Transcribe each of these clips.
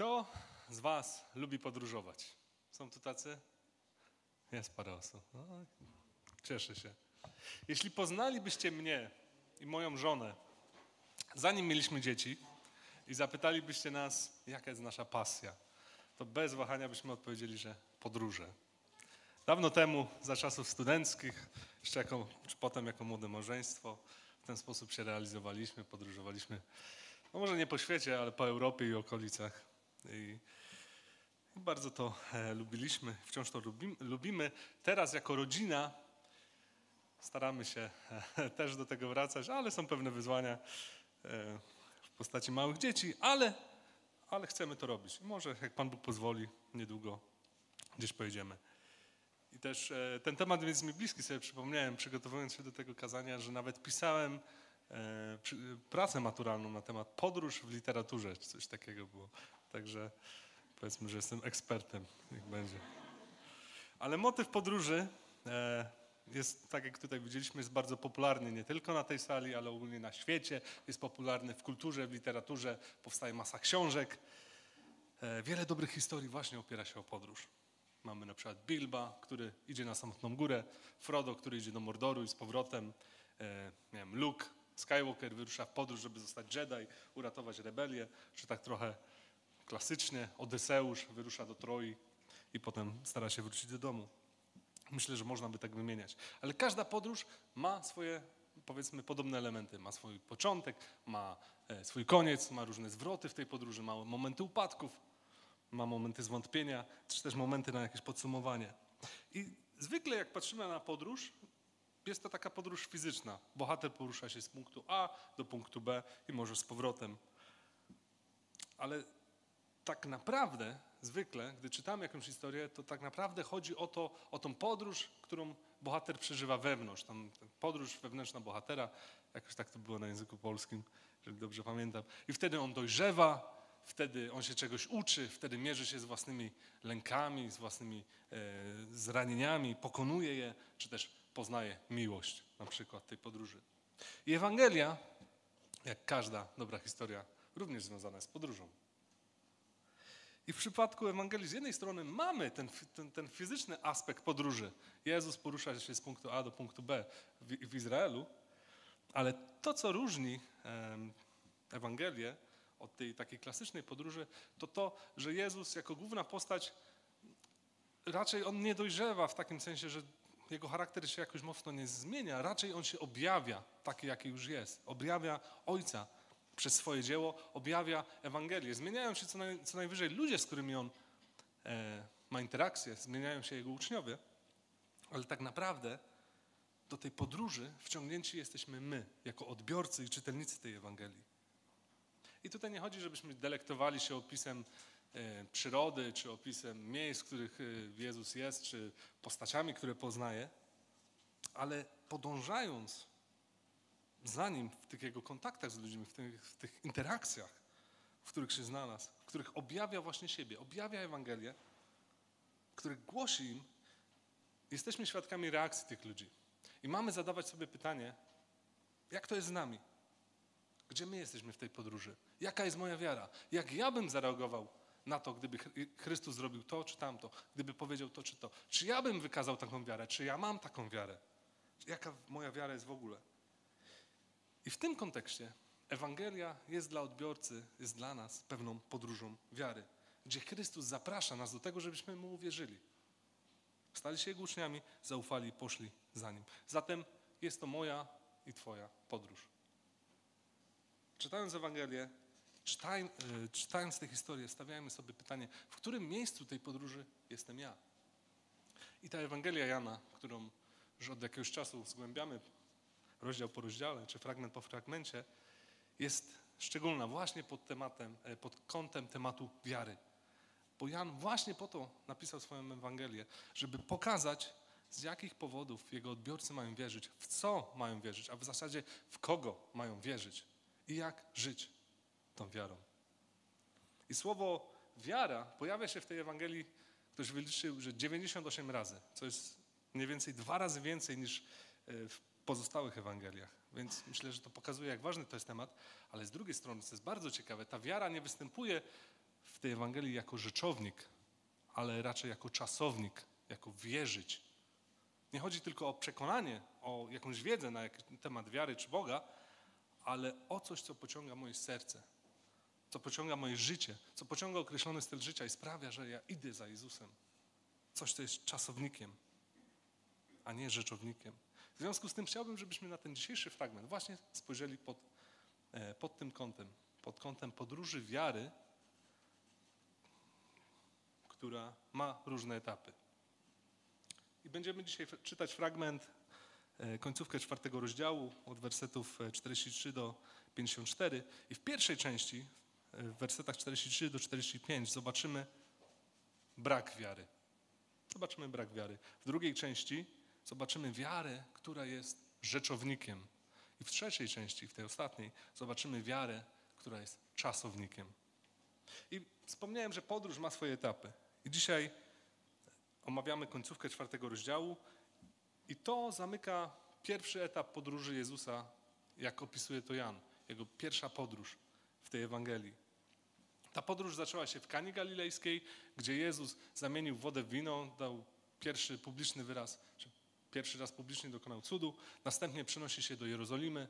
Kto z Was lubi podróżować? Są tu tacy? Jest parę osób. No, cieszę się. Jeśli poznalibyście mnie i moją żonę, zanim mieliśmy dzieci, i zapytalibyście nas, jaka jest nasza pasja, to bez wahania byśmy odpowiedzieli, że podróże. Dawno temu, za czasów studenckich, jeszcze jako, czy potem jako młode małżeństwo, w ten sposób się realizowaliśmy, podróżowaliśmy, no może nie po świecie, ale po Europie i okolicach. I bardzo to e, lubiliśmy, wciąż to lubim, lubimy. Teraz jako rodzina staramy się e, też do tego wracać, ale są pewne wyzwania e, w postaci małych dzieci, ale, ale chcemy to robić. Może, jak Pan Bóg pozwoli, niedługo gdzieś pojedziemy. I też ten temat jest mi bliski, sobie przypomniałem, przygotowując się do tego kazania, że nawet pisałem pracę maturalną na temat podróż w literaturze, czy coś takiego było. Także powiedzmy, że jestem ekspertem, jak będzie. Ale motyw podróży e, jest, tak jak tutaj widzieliśmy, jest bardzo popularny nie tylko na tej sali, ale ogólnie na świecie. Jest popularny w kulturze, w literaturze, powstaje masa książek. E, wiele dobrych historii właśnie opiera się o podróż. Mamy na przykład Bilba, który idzie na samotną górę, Frodo, który idzie do Mordoru i z powrotem, e, nie wiem, Luke, Skywalker wyrusza w podróż, żeby zostać Jedi, uratować rebelię, czy tak trochę klasycznie Odyseusz wyrusza do Troi i potem stara się wrócić do domu. Myślę, że można by tak wymieniać. Ale każda podróż ma swoje, powiedzmy, podobne elementy. Ma swój początek, ma e, swój koniec, ma różne zwroty w tej podróży, ma momenty upadków, ma momenty zwątpienia, czy też momenty na jakieś podsumowanie. I zwykle jak patrzymy na podróż, jest to taka podróż fizyczna. Bohater porusza się z punktu A do punktu B i może z powrotem. Ale tak naprawdę, zwykle, gdy czytamy jakąś historię, to tak naprawdę chodzi o, to, o tą podróż, którą bohater przeżywa wewnątrz. Tam podróż wewnętrzna bohatera, jakoś tak to było na języku polskim, jeżeli dobrze pamiętam. I wtedy on dojrzewa, wtedy on się czegoś uczy, wtedy mierzy się z własnymi lękami, z własnymi e, zranieniami, pokonuje je, czy też poznaje miłość na przykład tej podróży. I Ewangelia, jak każda dobra historia, również związana jest z podróżą. I w przypadku Ewangelii z jednej strony mamy ten, ten, ten, fizyczny aspekt podróży. Jezus porusza się z punktu A do punktu B w, w Izraelu, ale to, co różni Ewangelię od tej takiej klasycznej podróży, to to, że Jezus jako główna postać raczej on nie dojrzewa w takim sensie, że jego charakter się jakoś mocno nie zmienia, raczej on się objawia taki, jaki już jest. Objawia Ojca przez swoje dzieło, objawia Ewangelię. Zmieniają się co, naj, co najwyżej ludzie, z którymi on e, ma interakcję, zmieniają się jego uczniowie, ale tak naprawdę do tej podróży wciągnięci jesteśmy my, jako odbiorcy i czytelnicy tej Ewangelii. I tutaj nie chodzi, żebyśmy delektowali się opisem e, przyrody, czy opisem miejsc, w których e, Jezus jest, czy postaciami, które poznaje, ale podążając za Nim w tych Jego kontaktach z ludźmi, w tych, w tych interakcjach, w których się znalazł, w których objawia właśnie siebie, objawia Ewangelię, których głosi im, jesteśmy świadkami reakcji tych ludzi. I mamy zadawać sobie pytanie, jak to jest z nami? Gdzie my jesteśmy w tej podróży? Jaka jest moja wiara? Jak ja bym zareagował na to, gdyby Chrystus zrobił to czy tamto, gdyby powiedział to czy to? Czy ja bym wykazał taką wiarę? Czy ja mam taką wiarę? Jaka moja wiara jest w ogóle? I w tym kontekście Ewangelia jest dla odbiorcy, jest dla nas pewną podróżą wiary, gdzie Chrystus zaprasza nas do tego, żebyśmy Mu uwierzyli. Stali się Jego uczniami, zaufali i poszli za Nim. Zatem jest to moja i Twoja podróż. Czytając Ewangelię, czytaj, e, czytając tę historię, stawiajmy sobie pytanie, w którym miejscu tej podróży jestem ja? I ta Ewangelia Jana, którą już od jakiegoś czasu zgłębiamy, rozdział po rozdziale, czy fragment po fragmencie, jest szczególna właśnie pod tematem, e, pod kątem tematu wiary. Bo Jan właśnie po to napisał swoją Ewangelię, żeby pokazać, z jakich powodów jego odbiorcy mają wierzyć, w co mają wierzyć, a w zasadzie w kogo mają wierzyć i jak żyć tą wiarą. I słowo wiara pojawia się w tej Ewangelii, ktoś wyliczył, że 98 razy, co jest mniej więcej dwa razy więcej niż e, w pozostałych Ewangeliach. Więc myślę, że to pokazuje, jak ważny to jest temat, ale z drugiej strony, co jest bardzo ciekawe, ta wiara nie występuje w tej Ewangelii jako rzeczownik, ale raczej jako czasownik, jako wierzyć. Nie chodzi tylko o przekonanie, o jakąś wiedzę na temat wiary czy Boga, ale o coś, co pociąga moje serce, co pociąga moje życie, co pociąga określony styl życia i sprawia, że ja idę za Jezusem. Coś, co jest czasownikiem, a nie rzeczownikiem. W związku z tym chciałbym, żebyśmy na ten dzisiejszy fragment właśnie spojrzeli pod, e, pod tym kątem, pod kątem podróży wiary, która ma różne etapy. I będziemy dzisiaj czytać fragment, e, końcówkę czwartego rozdziału, od wersetów 43 e, do 54. I w pierwszej części, w wersetach 43 do 45, zobaczymy brak wiary. Zobaczymy brak wiary. W drugiej części zobaczymy wiarę, która jest rzeczownikiem. I w trzeciej części, w tej ostatniej, zobaczymy wiarę, która jest czasownikiem. I wspomniałem, że podróż ma swoje etapy. I dzisiaj omawiamy końcówkę czwartego rozdziału i to zamyka pierwszy etap podróży Jezusa, jak opisuje to Jan, jego pierwsza podróż w tej Ewangelii. Ta podróż zaczęła się w Kani Galilejskiej, gdzie Jezus zamienił wodę w wino, dał pierwszy publiczny wyraz, czy pierwszy raz publicznie dokonał cudu. Następnie przenosi się do Jerozolimy,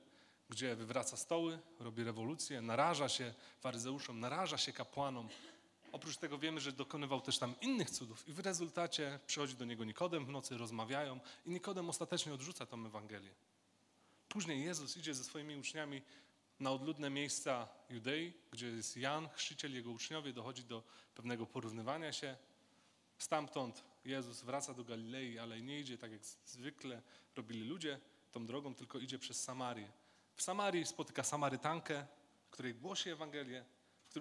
gdzie wywraca stoły, robi rewolucję, naraża się faryzeuszom, naraża się kapłanom. Oprócz tego wiemy, że dokonywał też tam innych cudów i w rezultacie przychodzi do niego Nikodem w nocy, rozmawiają i Nikodem ostatecznie odrzuca tą Ewangelię. Później Jezus idzie ze swoimi uczniami na odludne miejsca Judei, gdzie jest Jan, chrzciciel, jego uczniowie, dochodzi do pewnego porównywania się. Stamtąd Jezus wraca do Galilei, ale nie idzie tak jak zwykle robili ludzie tą drogą, tylko idzie przez Samarię. W Samarii spotyka Samarytankę, której głosi Ewangelię,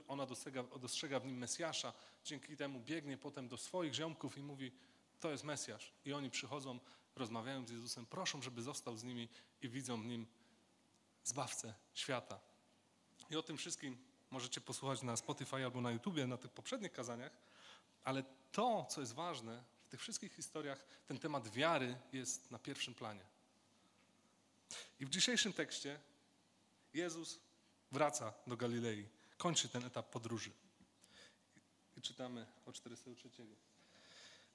ona dostrzega, dostrzega w nim Mesjasza. Dzięki temu biegnie potem do swoich ziomków i mówi, to jest Mesjasz. I oni przychodzą, rozmawiają z Jezusem, proszą, żeby został z nimi i widzą w nim Zbawcę świata. I o tym wszystkim możecie posłuchać na Spotify albo na YouTubie, na tych poprzednich kazaniach, ale to, co jest ważne w tych wszystkich historiach, ten temat wiary jest na pierwszym planie. I w dzisiejszym tekście Jezus wraca do Galilei, kończy ten etap podróży. I czytamy o 403.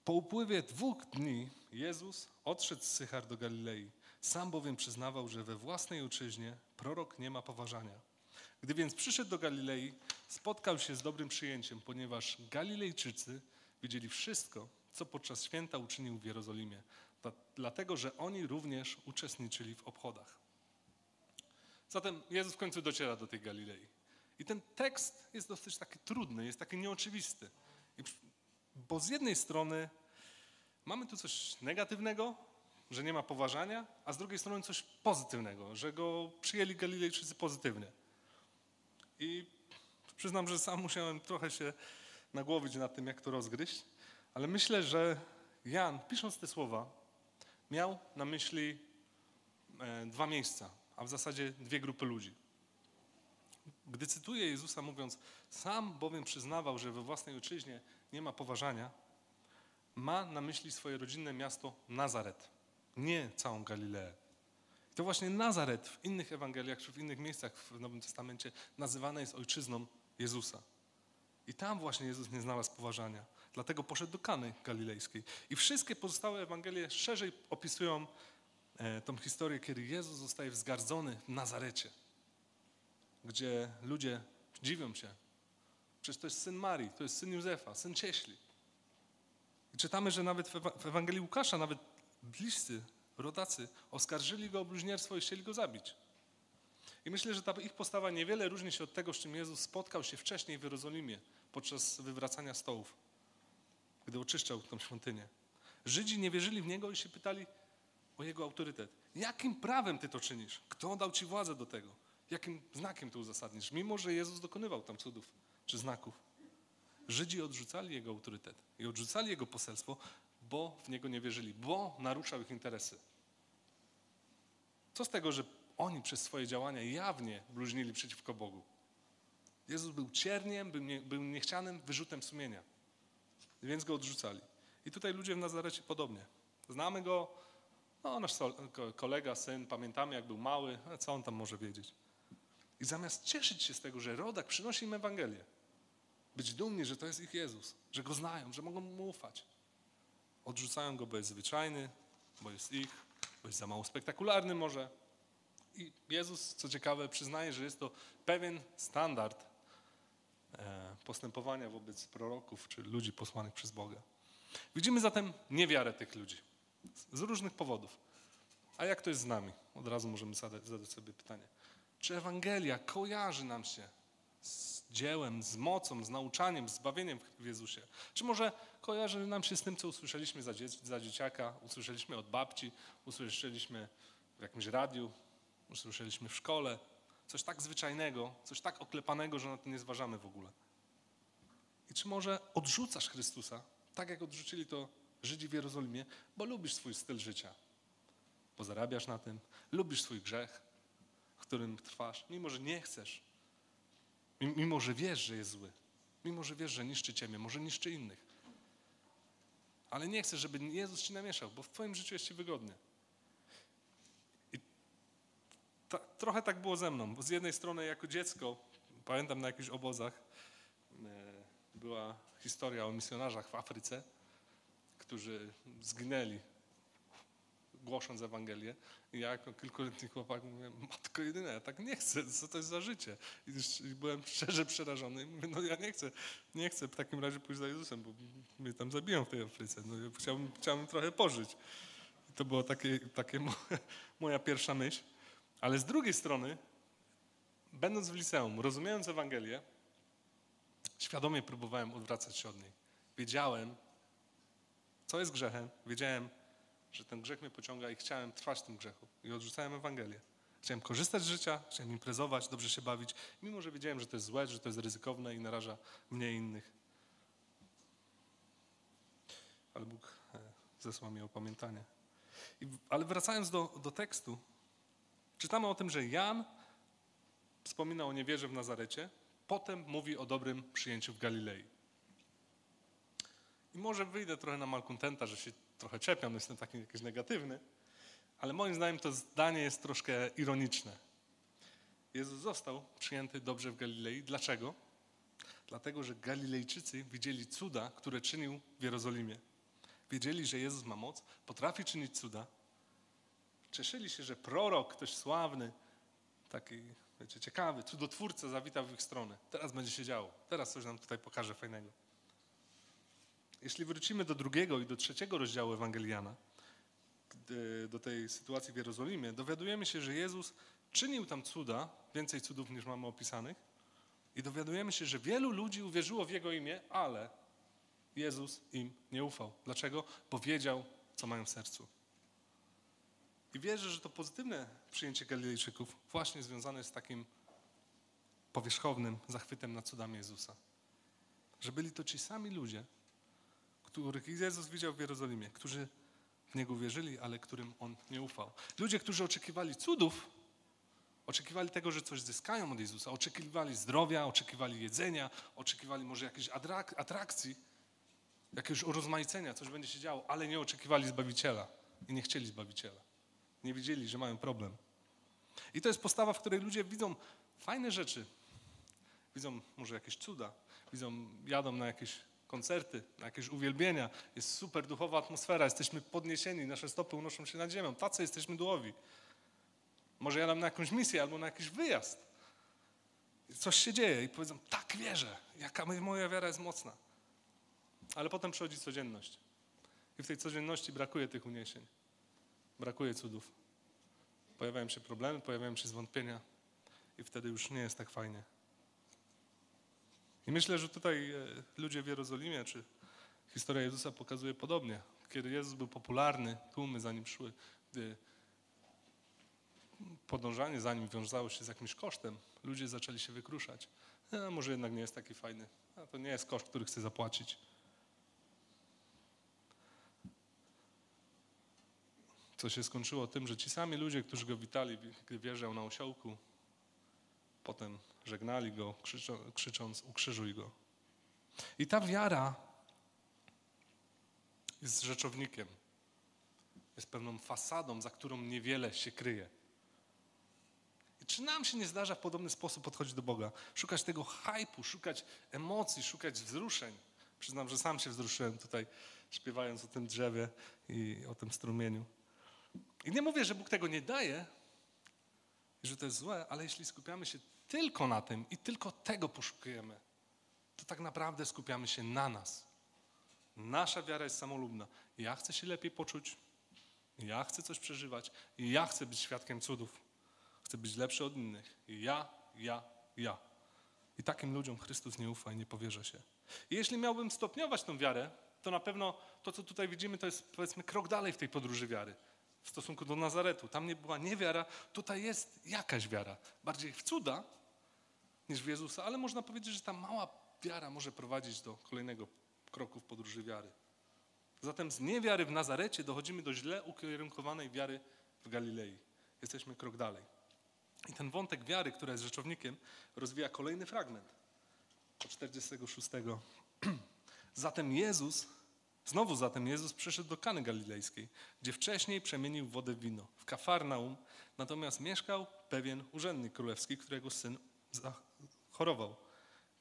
Po upływie dwóch dni Jezus odszedł z Sychar do Galilei. Sam bowiem przyznawał, że we własnej ojczyźnie prorok nie ma poważania. Gdy więc przyszedł do Galilei, spotkał się z dobrym przyjęciem, ponieważ Galilejczycy widzieli wszystko, co podczas święta uczynił w Jerozolimie, dlatego że oni również uczestniczyli w obchodach. Zatem Jezus w końcu dociera do tej Galilei. I ten tekst jest dosyć taki trudny, jest taki nieoczywisty. Bo z jednej strony mamy tu coś negatywnego, że nie ma poważania, a z drugiej strony coś pozytywnego, że go przyjęli Galilejczycy pozytywnie. I przyznam, że sam musiałem trochę się nagłowić nad tym, jak to rozgryźć, ale myślę, że Jan, pisząc te słowa, miał na myśli e, dwa miejsca, a w zasadzie dwie grupy ludzi. Gdy cytuję Jezusa mówiąc, sam bowiem przyznawał, że we własnej ojczyźnie nie ma poważania, ma na myśli swoje rodzinne miasto Nazaret, nie całą Galileę. To właśnie Nazaret w innych Ewangeliach czy w innych miejscach w Nowym Testamencie nazywane jest ojczyzną Jezusa. I tam właśnie Jezus nie znalazł poważania. Dlatego poszedł do Kany Galilejskiej. I wszystkie pozostałe Ewangelie szerzej opisują e, tą historię, kiedy Jezus zostaje wzgardzony w Nazarecie, gdzie ludzie dziwią się. Przecież to jest syn Marii, to jest syn Józefa, syn cieśli. I czytamy, że nawet w Ewangelii Łukasza, nawet bliscy, rodacy oskarżyli go o bluźnierstwo i chcieli go zabić. I myślę, że ta ich postawa niewiele różni się od tego, z czym Jezus spotkał się wcześniej w Jerozolimie podczas wywracania stołów, gdy oczyszczał tę świątynię. Żydzi nie wierzyli w Niego i się pytali o Jego autorytet. Jakim prawem Ty to czynisz? Kto dał Ci władzę do tego? Jakim znakiem to uzasadnisz? Mimo, że Jezus dokonywał tam cudów czy znaków. Żydzi odrzucali Jego autorytet i odrzucali Jego poselstwo, bo w Niego nie wierzyli, bo naruszał ich interesy. Co z tego, że oni przez swoje działania jawnie bluźnili przeciwko Bogu? Jezus był cierniem, był, nie, był niechcianym wyrzutem sumienia, więc go odrzucali. I tutaj ludzie w Nazarecie podobnie. Znamy go, no nasz kolega, syn, pamiętamy jak był mały, co on tam może wiedzieć. I zamiast cieszyć się z tego, że rodak przynosi im Ewangelię, być dumni, że to jest ich Jezus, że Go znają, że mogą Mu ufać. Odrzucają Go, bo jest zwyczajny, bo jest ich, bo jest za mało spektakularny może. I Jezus, co ciekawe, przyznaje, że jest to pewien standard e, postępowania wobec proroków czy ludzi posłanych przez Boga. Widzimy zatem niewiarę tych ludzi z różnych powodów. A jak to jest z nami? Od razu możemy zadać, zadać sobie pytanie. Czy Ewangelia kojarzy nam się z dziełem, z mocą, z nauczaniem, z zbawieniem w Jezusie? Czy może kojarzy nam się z tym, co usłyszeliśmy za, za dzieciaka, usłyszeliśmy od babci, usłyszeliśmy w jakimś radiu, usłyszeliśmy w szkole? Coś tak zwyczajnego, coś tak oklepanego, że na to nie zważamy w ogóle. I czy może odrzucasz Chrystusa, tak jak odrzucili to Żydzi w Jerozolimie, bo lubisz swój styl życia, bo zarabiasz na tym, lubisz swój grzech, którym trwasz, mimo że nie chcesz, mimo że wiesz, że jest zły, mimo że wiesz, że niszczy ciebie, może niszczy innych. Ale nie chcesz, żeby Jezus ci namieszał, bo w twoim życiu jest ci wygodnie. I ta, trochę tak było ze mną, bo z jednej strony jako dziecko, pamiętam na jakichś obozach, e, była historia o misjonarzach w Afryce, którzy zginęli głosząc Ewangelię. I ja jako kilkuletni chłopak mówię, matko jedyne, ja tak nie chcę, co to jest za życie? I byłem szczerze przerażony i mówię, no ja nie chcę, nie chcę w takim razie pójść za Jezusem, bo mnie tam zabiją w tej Afryce. No, ja chciałbym, chciałbym trochę pożyć. I to była takie, takie moja pierwsza myśl. Ale z drugiej strony, będąc w liceum, rozumiejąc Ewangelię, świadomie próbowałem odwracać się od niej. Wiedziałem, co jest grzechem, wiedziałem, że ten grzech mnie pociąga i chciałem trwać w tym grzechu. I odrzucałem Ewangelię. Chciałem korzystać z życia, chciałem imprezować, dobrze się bawić, mimo że wiedziałem, że to jest złe, że to jest ryzykowne i naraża mnie i innych. Ale Bóg e, zesłał mi opamiętanie. I, ale wracając do, do tekstu, czytamy o tym, że Jan wspomina o niewierze w Nazarecie, potem mówi o dobrym przyjęciu w Galilei. I może wyjdę trochę na malkontenta, że się trochę czepiam, jestem taki jakiś negatywny, ale moim zdaniem to zdanie jest troszkę ironiczne. Jezus został przyjęty dobrze w Galilei. Dlaczego? Dlatego, że Galilejczycy widzieli cuda, które czynił w Jerozolimie. Wiedzieli, że Jezus ma moc, potrafi czynić cuda. Cieszyli się, że prorok, ktoś sławny, taki, wiecie, ciekawy, cudotwórca zawitał w ich stronę. Teraz będzie się działo. Teraz coś nam tutaj pokaże fajnego. Jeśli wrócimy do drugiego i do trzeciego rozdziału Ewangeliana, do tej sytuacji w Jerozolimie, dowiadujemy się, że Jezus czynił tam cuda, więcej cudów niż mamy opisanych, i dowiadujemy się, że wielu ludzi uwierzyło w Jego imię, ale Jezus im nie ufał. Dlaczego? Bo wiedział, co mają w sercu. I wierzę, że to pozytywne przyjęcie Galilejczyków właśnie związane jest z takim powierzchownym zachwytem nad cudami Jezusa. Że byli to ci sami ludzie, których Jezus widział w Jerozolimie, którzy w Niego wierzyli, ale którym On nie ufał. Ludzie, którzy oczekiwali cudów, oczekiwali tego, że coś zyskają od Jezusa, oczekiwali zdrowia, oczekiwali jedzenia, oczekiwali może jakiejś atrakcji, jakiegoś urozmaicenia, coś będzie się działo, ale nie oczekiwali Zbawiciela i nie chcieli Zbawiciela. Nie widzieli, że mają problem. I to jest postawa, w której ludzie widzą fajne rzeczy, widzą może jakieś cuda, widzą, jadą na jakieś koncerty, jakieś uwielbienia. Jest super duchowa atmosfera, jesteśmy podniesieni, nasze stopy unoszą się nad ziemią. Tacy jesteśmy duchowi. Może jadam na jakąś misję albo na jakiś wyjazd. Coś się dzieje i powiedzą, tak wierzę, jaka moja wiara jest mocna. Ale potem przychodzi codzienność. I w tej codzienności brakuje tych uniesień. Brakuje cudów. Pojawiają się problemy, pojawiają się zwątpienia i wtedy już nie jest tak fajnie. I myślę, że tutaj e, ludzie w Jerozolimie, czy historia Jezusa pokazuje podobnie. Kiedy Jezus był popularny, tłumy za nim szły, podążanie za nim wiązało się z jakimś kosztem, ludzie zaczęli się wykruszać. A może jednak nie jest taki fajny. A to nie jest koszt, który chcę zapłacić. Co się skończyło tym, że ci sami ludzie, którzy go witali, gdy wjeżdżał na osiołku, potem żegnali go, krzycząc: Ukrzyżuj go. I ta wiara jest rzeczownikiem, jest pewną fasadą, za którą niewiele się kryje. I czy nam się nie zdarza w podobny sposób podchodzić do Boga? Szukać tego hypu, szukać emocji, szukać wzruszeń. Przyznam, że sam się wzruszyłem tutaj, śpiewając o tym drzewie i o tym strumieniu. I nie mówię, że Bóg tego nie daje że to jest złe, ale jeśli skupiamy się tylko na tym i tylko tego poszukujemy, to tak naprawdę skupiamy się na nas. Nasza wiara jest samolubna. Ja chcę się lepiej poczuć, ja chcę coś przeżywać ja chcę być świadkiem cudów. Chcę być lepszy od innych. Ja, ja, ja. I takim ludziom Chrystus nie ufa i nie powierza się. I jeśli miałbym stopniować tą wiarę, to na pewno to, co tutaj widzimy, to jest powiedzmy krok dalej w tej podróży wiary. W stosunku do Nazaretu. Tam nie była niewiara, tutaj jest jakaś wiara. Bardziej w cuda niż w Jezusa, ale można powiedzieć, że ta mała wiara może prowadzić do kolejnego kroku w podróży wiary. Zatem z niewiary w Nazarecie dochodzimy do źle ukierunkowanej wiary w Galilei. Jesteśmy krok dalej. I ten wątek wiary, która jest rzeczownikiem, rozwija kolejny fragment. Od 46. Zatem Jezus, znowu zatem Jezus przyszedł do Kany Galilejskiej, gdzie wcześniej przemienił wodę w wino. W Kafarnaum natomiast mieszkał pewien urzędnik królewski, którego syn chorował.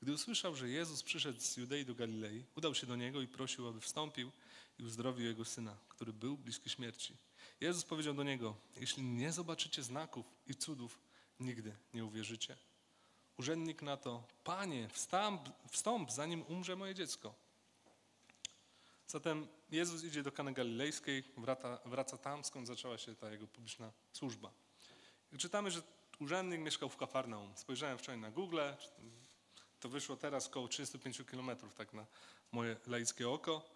Gdy usłyszał, że Jezus przyszedł z Judei do Galilei, udał się do niego i prosił, aby wstąpił i uzdrowił jego syna, który był bliski śmierci. Jezus powiedział do niego: Jeśli nie zobaczycie znaków i cudów, nigdy nie uwierzycie. Urzędnik na to: Panie, wstąp, wstąp zanim umrze moje dziecko. Zatem Jezus idzie do Kany Galilejskiej, wraca, wraca tam, skąd zaczęła się ta jego publiczna służba. I czytamy, że urzędnik mieszkał w Kafarnaum. Spojrzałem wczoraj na Google, to wyszło teraz około 35 kilometrów, tak na moje laickie oko,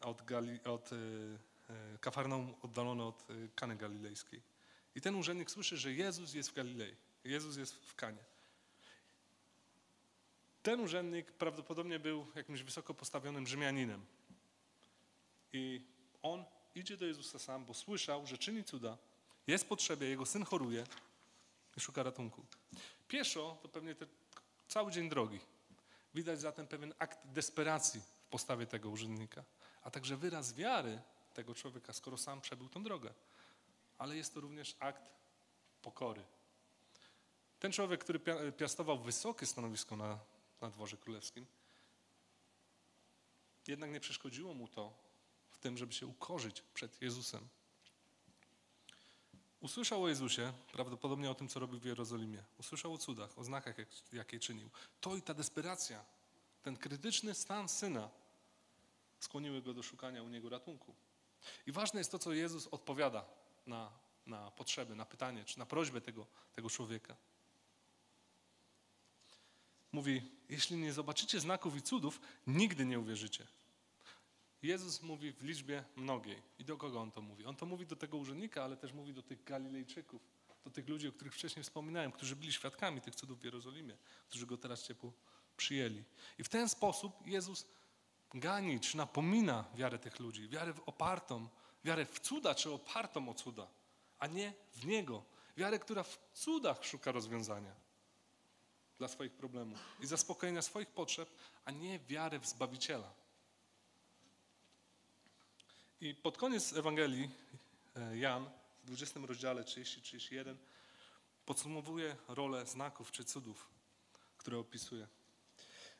od, Gali, od y, y, Kafarnaum oddalone od y, Kany Galilejskiej. I ten urzędnik słyszy, że Jezus jest w Galilei, Jezus jest w Kanie. Ten urzędnik prawdopodobnie był jakimś wysoko postawionym Rzymianinem. I on idzie do Jezusa sam, bo słyszał, że czyni cuda, jest w potrzebie, jego syn choruje szuka ratunku. Pieszo to pewnie te Cały dzień drogi. Widać zatem pewien akt desperacji w postawie tego urzędnika, a także wyraz wiary tego człowieka, skoro sam przebył tą drogę. Ale jest to również akt pokory. Ten człowiek, który piastował wysokie stanowisko na, na dworze królewskim, jednak nie przeszkodziło mu to w tym, żeby się ukorzyć przed Jezusem. Usłyszał o Jezusie, prawdopodobnie o tym, co robił w Jerozolimie. Usłyszał o cudach, o znakach, jakie czynił. To i ta desperacja, ten krytyczny stan syna skłoniły go do szukania u niego ratunku. I ważne jest to, co Jezus odpowiada na, na potrzeby, na pytanie, czy na prośbę tego, tego człowieka. Mówi, jeśli nie zobaczycie znaków i cudów, nigdy nie uwierzycie. Jezus mówi w liczbie mnogiej. I do kogo On to mówi? On to mówi do tego urzędnika, ale też mówi do tych Galilejczyków, do tych ludzi, o których wcześniej wspominałem, którzy byli świadkami tych cudów w Jerozolimie, którzy Go teraz ciepło przyjęli. I w ten sposób Jezus gani, czy napomina wiarę tych ludzi, wiarę opartą, wiarę w cuda, czy opartą o cuda, a nie w Niego. Wiarę, która w cudach szuka rozwiązania dla swoich problemów i zaspokojenia swoich potrzeb, a nie wiarę w Zbawiciela. I pod koniec Ewangelii e, Jan w 20 rozdziale 30-31 podsumowuje rolę znaków czy cudów, które opisuje.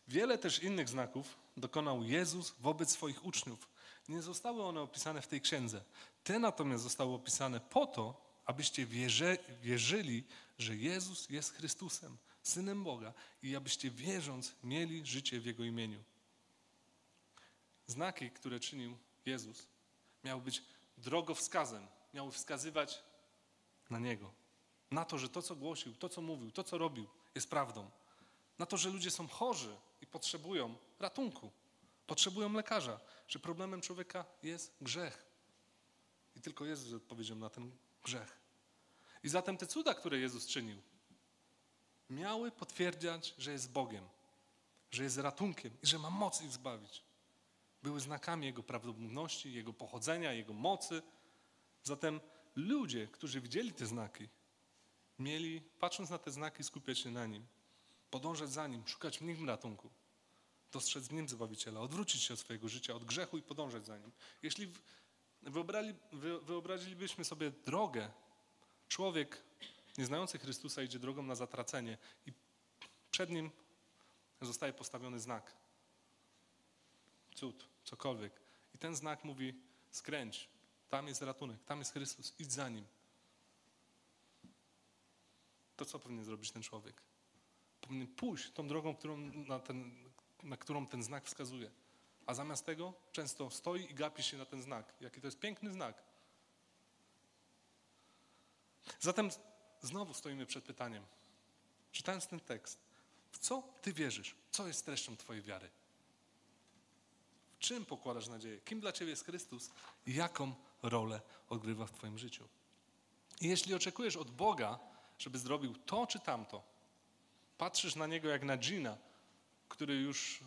Wiele też innych znaków dokonał Jezus wobec swoich uczniów. Nie zostały one opisane w tej księdze. Te natomiast zostały opisane po to, abyście wierzy, wierzyli, że Jezus jest Chrystusem, Synem Boga i abyście wierząc mieli życie w Jego imieniu. Znaki, które czynił Jezus, miał być drogowskazem, miał wskazywać na Niego. Na to, że to, co głosił, to, co mówił, to, co robił, jest prawdą. Na to, że ludzie są chorzy i potrzebują ratunku, potrzebują lekarza, że problemem człowieka jest grzech. I tylko Jezus odpowiedział na ten grzech. I zatem te cuda, które Jezus czynił, miały potwierdzać, że jest Bogiem, że jest ratunkiem i że ma moc ich zbawić były znakami Jego prawdomówności, Jego pochodzenia, Jego mocy. Zatem ludzie, którzy widzieli te znaki, mieli, patrząc na te znaki, skupiać się na Nim, podążać za Nim, szukać w Nim ratunku, dostrzec w Nim Zbawiciela, odwrócić się od swojego życia, od grzechu i podążać za Nim. Jeśli wyobrali, wyobrazilibyśmy sobie drogę, człowiek nieznający Chrystusa idzie drogą na zatracenie i przed nim zostaje postawiony znak. Cud, cokolwiek. I ten znak mówi: skręć, tam jest ratunek, tam jest Chrystus, idź za nim. To co powinien zrobić ten człowiek? Powinien pójść tą drogą, którą, na, ten, na którą ten znak wskazuje. A zamiast tego często stoi i gapi się na ten znak. Jaki to jest piękny znak. Zatem znowu stoimy przed pytaniem, czytając ten tekst, w co ty wierzysz? Co jest treścią twojej wiary? Czym pokładasz nadzieję? Kim dla ciebie jest Chrystus i jaką rolę odgrywa w twoim życiu? I jeśli oczekujesz od Boga, żeby zrobił to czy tamto, patrzysz na Niego jak na dżina, który już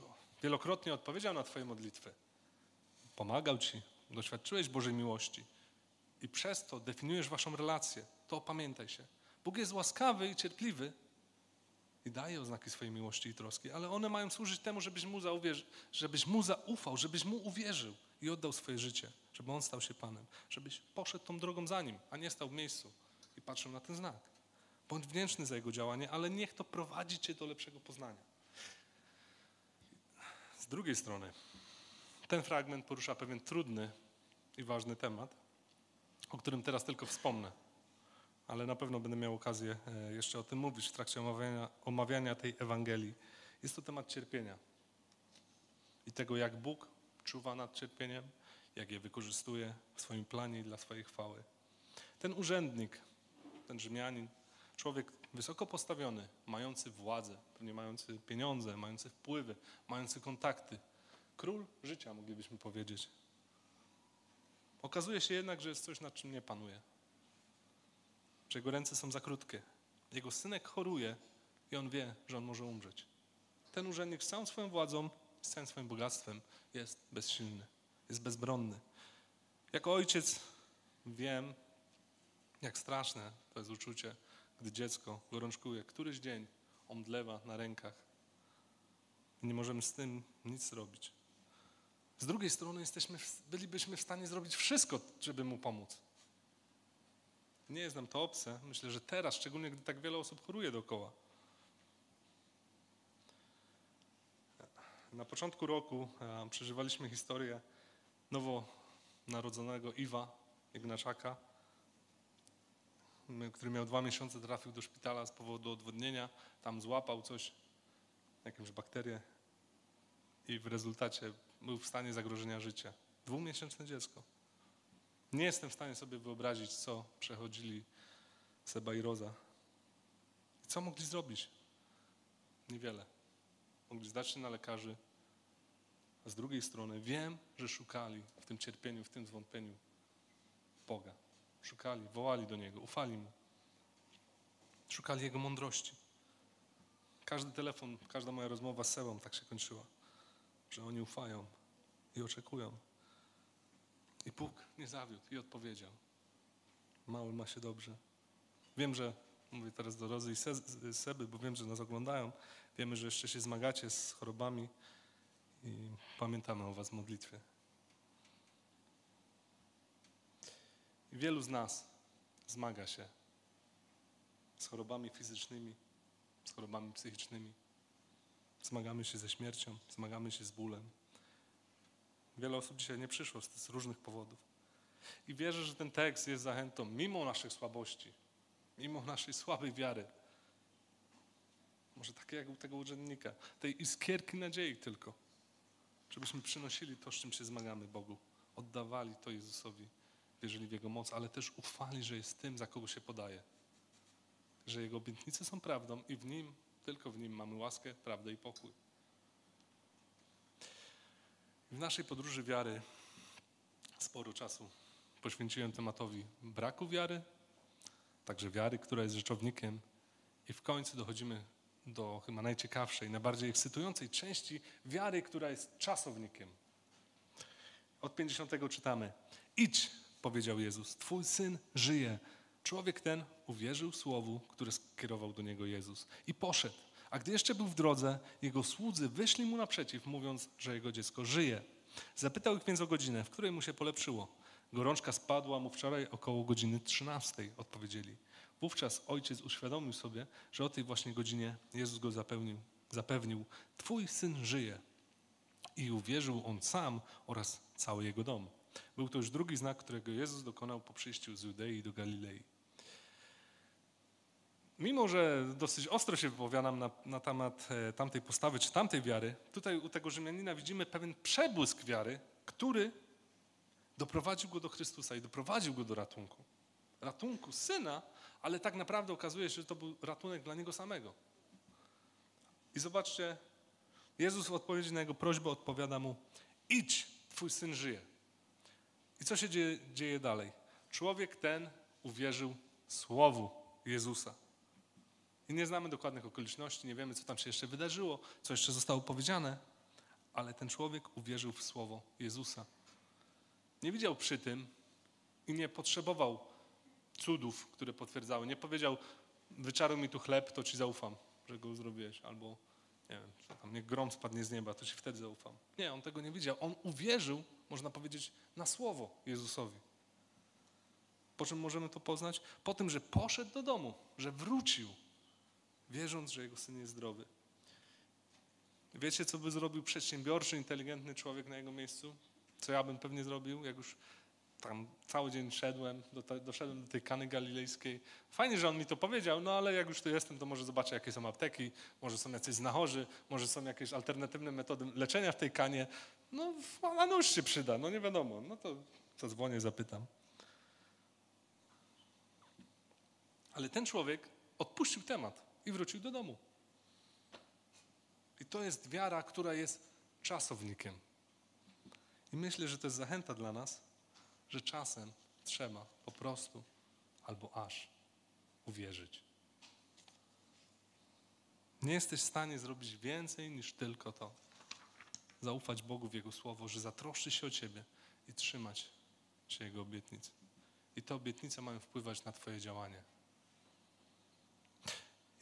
wielokrotnie odpowiedział na twoje modlitwy, pomagał ci, doświadczyłeś Bożej miłości i przez to definiujesz waszą relację, to pamiętaj się. Bóg jest łaskawy i cierpliwy i daje oznaki swojej miłości i troski, ale one mają służyć temu, żebyś mu, żebyś mu zaufał, żebyś mu uwierzył i oddał swoje życie, żeby on stał się Panem, żebyś poszedł tą drogą za nim, a nie stał w miejscu i patrzył na ten znak. Bądź wdzięczny za jego działanie, ale niech to prowadzi cię do lepszego poznania. Z drugiej strony, ten fragment porusza pewien trudny i ważny temat, o którym teraz tylko wspomnę, ale na pewno będę miał okazję e, jeszcze o tym mówić w trakcie omawiania, omawiania tej Ewangelii. Jest to temat cierpienia i tego, jak Bóg czuwa nad cierpieniem, jak je wykorzystuje w swoim planie i dla swojej chwały. Ten urzędnik, ten Rzymianin, człowiek wysoko postawiony, mający władzę, pewnie mający pieniądze, mający wpływy, mający kontakty, król życia, moglibyśmy powiedzieć. Okazuje się jednak, że jest coś, nad czym nie panuje. Że jego ręce są za krótkie. Jego synek choruje i on wie, że on może umrzeć. Ten urzędnik z całą swoją władzą, z całym swoim bogactwem jest bezsilny, jest bezbronny. Jako ojciec wiem, jak straszne to jest uczucie, gdy dziecko gorączkuje. Któryś dzień omdlewa na rękach nie możemy z tym nic zrobić. Z drugiej strony jesteśmy, bylibyśmy w stanie zrobić wszystko, żeby mu pomóc. Nie jest nam to obce. Myślę, że teraz, szczególnie gdy tak wiele osób choruje dookoła. Na początku roku e, przeżywaliśmy historię nowonarodzonego Iwa Ignaczaka, który miał dwa miesiące, trafił do szpitala z powodu odwodnienia. Tam złapał coś, jakąś bakterię i w rezultacie był w stanie zagrożenia życia. Dwumiesięczne dziecko. Nie jestem w stanie sobie wyobrazić, co przechodzili Seba i Roza. I co mogli zrobić? Niewiele. Mogli zdać się na lekarzy, a z drugiej strony wiem, że szukali w tym cierpieniu, w tym zwątpieniu Boga. Szukali, wołali do Niego, ufali Mu. Szukali Jego mądrości. Każdy telefon, każda moja rozmowa z Sebą tak się kończyła, że oni ufają i oczekują. I Bóg nie zawiódł i odpowiedział. Mały ma się dobrze. Wiem, że, mówię teraz do Rozy i Seby, bo wiem, że nas oglądają. Wiemy, że jeszcze się zmagacie z chorobami i pamiętamy o Was w modlitwie. I wielu z nas zmaga się z chorobami fizycznymi, z chorobami psychicznymi. Zmagamy się ze śmiercią, zmagamy się z bólem. Wiele osób dzisiaj nie przyszło z, różnych powodów. I wierzę, że ten tekst jest zachętą, mimo naszych słabości, mimo naszej słabej wiary. Może takie jak u tego urzędnika, tej iskierki nadziei tylko, żebyśmy przynosili to, z czym się zmagamy Bogu, oddawali to Jezusowi wierzyli w Jego moc, ale też ufali, że jest tym, za kogo się podaje. Że Jego obietnice są prawdą i w Nim, tylko w Nim mamy łaskę, prawdę i pokój. W naszej podróży wiary sporo czasu poświęciłem tematowi braku wiary, także wiary, która jest rzeczownikiem i w końcu dochodzimy do chyba najciekawszej, najbardziej ekscytującej części wiary, która jest czasownikiem. Od 50 czytamy: Idź, powiedział Jezus, Twój syn żyje. Człowiek ten uwierzył słowu, które skierował do niego Jezus i poszedł. A gdy jeszcze był w drodze, jego słudzy wyszli mu naprzeciw, mówiąc, że jego dziecko żyje. Zapytał ich więc o godzinę, w której mu się polepszyło. Gorączka spadła mu wczoraj około godziny 13, odpowiedzieli. Wówczas ojciec uświadomił sobie, że o tej właśnie godzinie Jezus go zapewnił, Twój syn żyje. I uwierzył on sam oraz cały jego dom. Był to już drugi znak, którego Jezus dokonał po przyjściu z Judei do Galilei. Mimo, że dosyć ostro się wypowiadam na, na temat e, tamtej postawy czy tamtej wiary, tutaj u tego Rzymianina widzimy pewien przebłysk wiary, który doprowadził go do Chrystusa i doprowadził go do ratunku. Ratunku syna, ale tak naprawdę okazuje się, że to był ratunek dla niego samego. I zobaczcie, Jezus w odpowiedzi na jego prośbę odpowiada mu: Idź, twój syn żyje. I co się dzieje, dzieje dalej? Człowiek ten uwierzył słowu Jezusa. I nie znamy dokładnych okoliczności, nie wiemy, co tam się jeszcze wydarzyło, co jeszcze zostało powiedziane, ale ten człowiek uwierzył w słowo Jezusa. Nie widział przy tym i nie potrzebował cudów, które potwierdzały. Nie powiedział, wyczaruj mi tu chleb, to ci zaufam, że go zrobiłeś, albo nie wiem, co tam, niech grom spadnie z nieba, to ci wtedy zaufam. Nie, on tego nie widział. On uwierzył, można powiedzieć, na słowo Jezusowi. Po czym możemy to poznać? Po tym, że poszedł do domu, że wrócił, wierząc, że jego syn jest zdrowy. Wiecie, co by zrobił przedsiębiorczy, inteligentny człowiek na jego miejscu? Co ja bym pewnie zrobił, jak już tam cały dzień szedłem, do doszedłem do tej Kany Galilejskiej. Fajnie, że on mi to powiedział, no ale jak już tu jestem, to może zobaczę, jakie są apteki, może są jacyś znachorzy, może są jakieś alternatywne metody leczenia w tej Kanie. No, a nóż się przyda, no nie wiadomo. No to zadzwonię, zapytam. Ale ten człowiek odpuścił temat i wrócił do domu. I to jest wiara, która jest czasownikiem. I myślę, że to jest zachęta dla nas, że czasem trzeba po prostu albo aż uwierzyć. Nie jesteś w stanie zrobić więcej niż tylko to. Zaufać Bogu w Jego słowo, że zatroszczy się o Ciebie i trzymać się Jego obietnic. I te obietnice mają wpływać na Twoje działanie.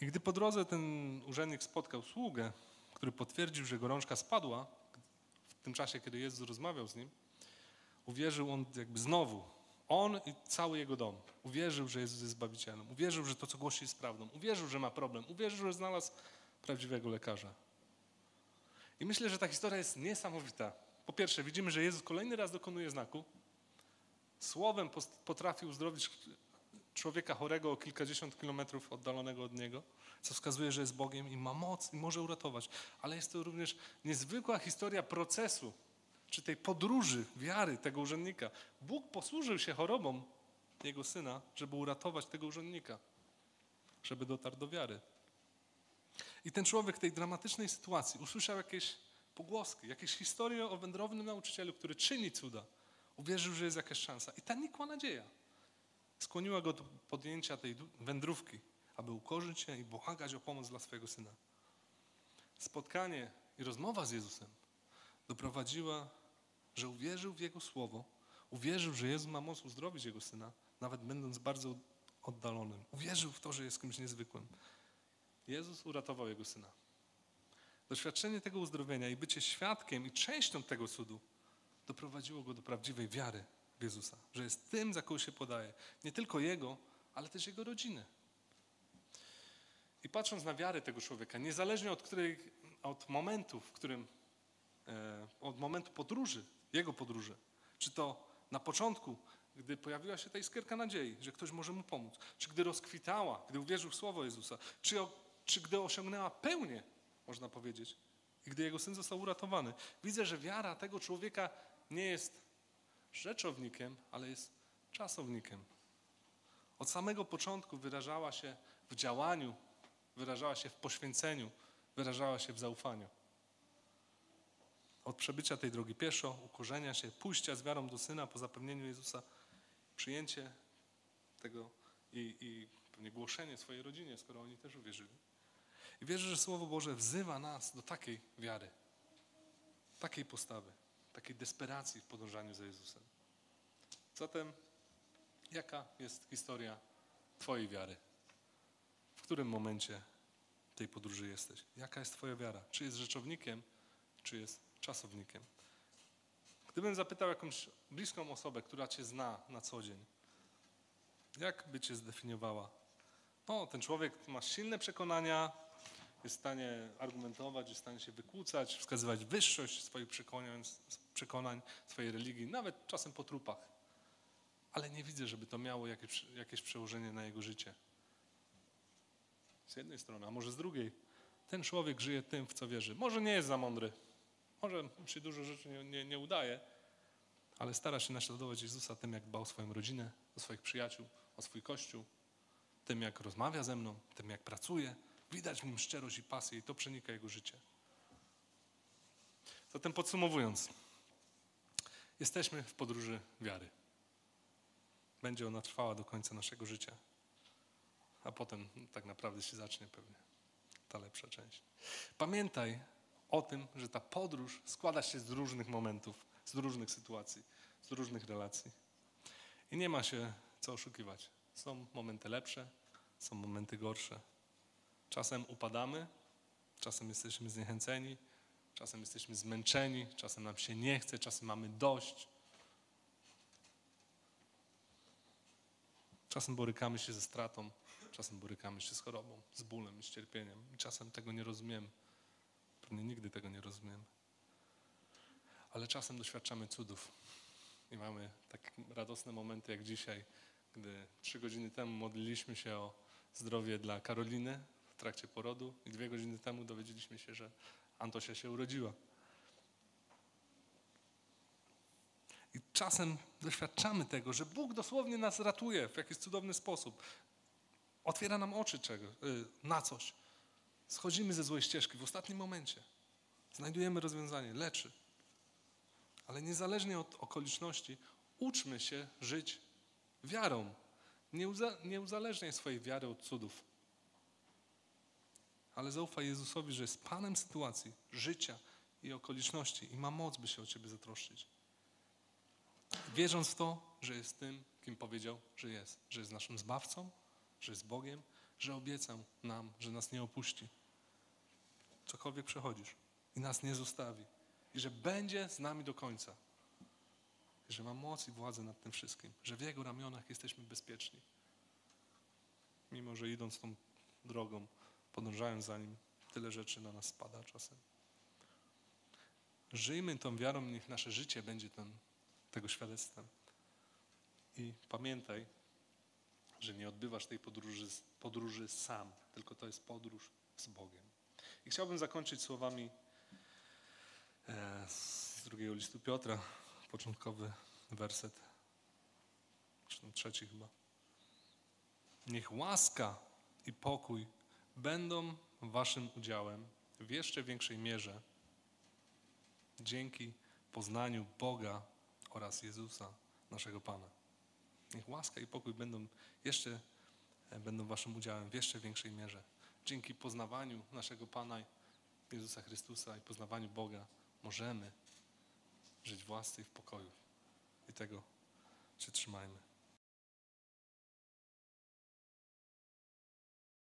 I gdy po drodze ten urzędnik spotkał sługę, który potwierdził, że gorączka spadła, w tym czasie, kiedy Jezus rozmawiał z nim, uwierzył on jakby znowu, on i cały jego dom. Uwierzył, że Jezus jest Zbawicielem. Uwierzył, że to, co głosi, jest prawdą. Uwierzył, że ma problem. Uwierzył, że znalazł prawdziwego lekarza. I myślę, że ta historia jest niesamowita. Po pierwsze, widzimy, że Jezus kolejny raz dokonuje znaku. Słowem potrafił uzdrowić człowieka chorego o kilkadziesiąt kilometrów oddalonego od niego, co wskazuje, że jest Bogiem i ma moc i może uratować. Ale jest to również niezwykła historia procesu, czy tej podróży wiary tego urzędnika. Bóg posłużył się chorobą jego syna, żeby uratować tego urzędnika, żeby dotarł do wiary. I ten człowiek w tej dramatycznej sytuacji usłyszał jakieś pogłoski, jakieś historie o wędrownym nauczycielu, który czyni cuda. Uwierzył, że jest jakaś szansa. I ta nikła nadzieja skłoniła go do podjęcia tej wędrówki, aby ukorzyć się i błagać o pomoc dla swojego syna. Spotkanie i rozmowa z Jezusem doprowadziła, że uwierzył w Jego słowo, uwierzył, że Jezus ma moc uzdrowić Jego syna, nawet będąc bardzo oddalonym. Uwierzył w to, że jest kimś niezwykłym. Jezus uratował Jego syna. Doświadczenie tego uzdrowienia i bycie świadkiem i częścią tego cudu doprowadziło go do prawdziwej wiary Jezusa, że jest tym, za kogo się podaje. Nie tylko Jego, ale też Jego rodziny. I patrząc na wiarę tego człowieka, niezależnie od, której, od momentu, w którym, e, od momentu podróży, jego podróży, czy to na początku, gdy pojawiła się ta iskierka nadziei, że ktoś może mu pomóc, czy gdy rozkwitała, gdy uwierzył w słowo Jezusa, czy, czy gdy osiągnęła pełnię, można powiedzieć, i gdy jego syn został uratowany. Widzę, że wiara tego człowieka nie jest rzeczownikiem, ale jest czasownikiem. Od samego początku wyrażała się w działaniu, wyrażała się w poświęceniu, wyrażała się w zaufaniu. Od przebycia tej drogi pieszo, ukorzenia się, pójścia z wiarą do Syna po zapewnieniu Jezusa, przyjęcie tego i, i pewnie głoszenie swojej rodzinie, skoro oni też uwierzyli. I wierzę, że Słowo Boże wzywa nas do takiej wiary, takiej postawy takiej desperacji w podążaniu za Jezusem. Zatem, jaka jest historia Twojej wiary? W którym momencie tej podróży jesteś? Jaka jest Twoja wiara? Czy jest rzeczownikiem, czy jest czasownikiem? Gdybym zapytał jakąś bliską osobę, która Cię zna na co dzień, jak by Cię zdefiniowała? No, ten człowiek ma silne przekonania, jest w stanie argumentować, jest w stanie się wykłócać, wskazywać wyższość swoich przekonań, przekonań swojej religii, nawet czasem po trupach. Ale nie widzę, żeby to miało jakieś, jakieś przełożenie na jego życie. Z jednej strony, a może z drugiej. Ten człowiek żyje tym, w co wierzy. Może nie jest za mądry, może mu się dużo rzeczy nie, nie, nie udaje, ale stara się naśladować Jezusa tym, jak dba o swoją rodzinę, o swoich przyjaciół, o swój kościół, tym, jak rozmawia ze mną, tym, jak pracuje. Widać nim szczerość i pasję i to przenika jego życie. Zatem podsumowując, jesteśmy w podróży wiary. Będzie ona trwała do końca naszego życia, a potem tak naprawdę się zacznie pewnie ta lepsza część. Pamiętaj o tym, że ta podróż składa się z różnych momentów, z różnych sytuacji, z różnych relacji. I nie ma się co oszukiwać. Są momenty lepsze, są momenty gorsze. Czasem upadamy, czasem jesteśmy zniechęceni, czasem jesteśmy zmęczeni, czasem nam się nie chce, czasem mamy dość. Czasem borykamy się ze stratą, czasem borykamy się z chorobą, z bólem, z cierpieniem. Czasem tego nie rozumiemy. Pewnie nigdy tego nie rozumiemy. Ale czasem doświadczamy cudów. I mamy tak radosne momenty jak dzisiaj, gdy trzy godziny temu modliliśmy się o zdrowie dla Karoliny trakcie porodu i dwie godziny temu dowiedzieliśmy się, że Antosia się urodziła. I czasem doświadczamy tego, że Bóg dosłownie nas ratuje w jakiś cudowny sposób. Otwiera nam oczy czego, y, na coś. Schodzimy ze złej ścieżki w ostatnim momencie. Znajdujemy rozwiązanie, leczy. Ale niezależnie od okoliczności, uczmy się żyć wiarą. Nie, nie uzależniaj swojej wiary od cudów. Ale zaufaj Jezusowi, że jest Panem sytuacji, życia i okoliczności i ma moc, by się o Ciebie zatroszczyć. Wierząc w to, że jest tym, kim powiedział, że jest. Że jest naszym Zbawcą, że jest Bogiem, że obiecał nam, że nas nie opuści. Cokolwiek przechodzisz i nas nie zostawi. I że będzie z nami do końca. I że ma moc i władzę nad tym wszystkim. Że w Jego ramionach jesteśmy bezpieczni. Mimo, że idąc tą drogą, podążając za Nim, tyle rzeczy na nas spada czasem. Żyjmy tą wiarą, niech nasze życie będzie ten, tego świadectwem. I pamiętaj, że nie odbywasz tej podróży, podróży sam, tylko to jest podróż z Bogiem. I chciałbym zakończyć słowami e, z drugiego listu Piotra, początkowy werset, czy ten trzeci chyba. Niech łaska i pokój będą waszym udziałem w jeszcze większej mierze dzięki poznaniu Boga oraz Jezusa, naszego Pana. Niech łaska i pokój będą jeszcze będą waszym udziałem w jeszcze większej mierze. Dzięki poznawaniu naszego Pana Jezusa Chrystusa i poznawaniu Boga możemy żyć w łasce i w pokoju. I tego się trzymajmy.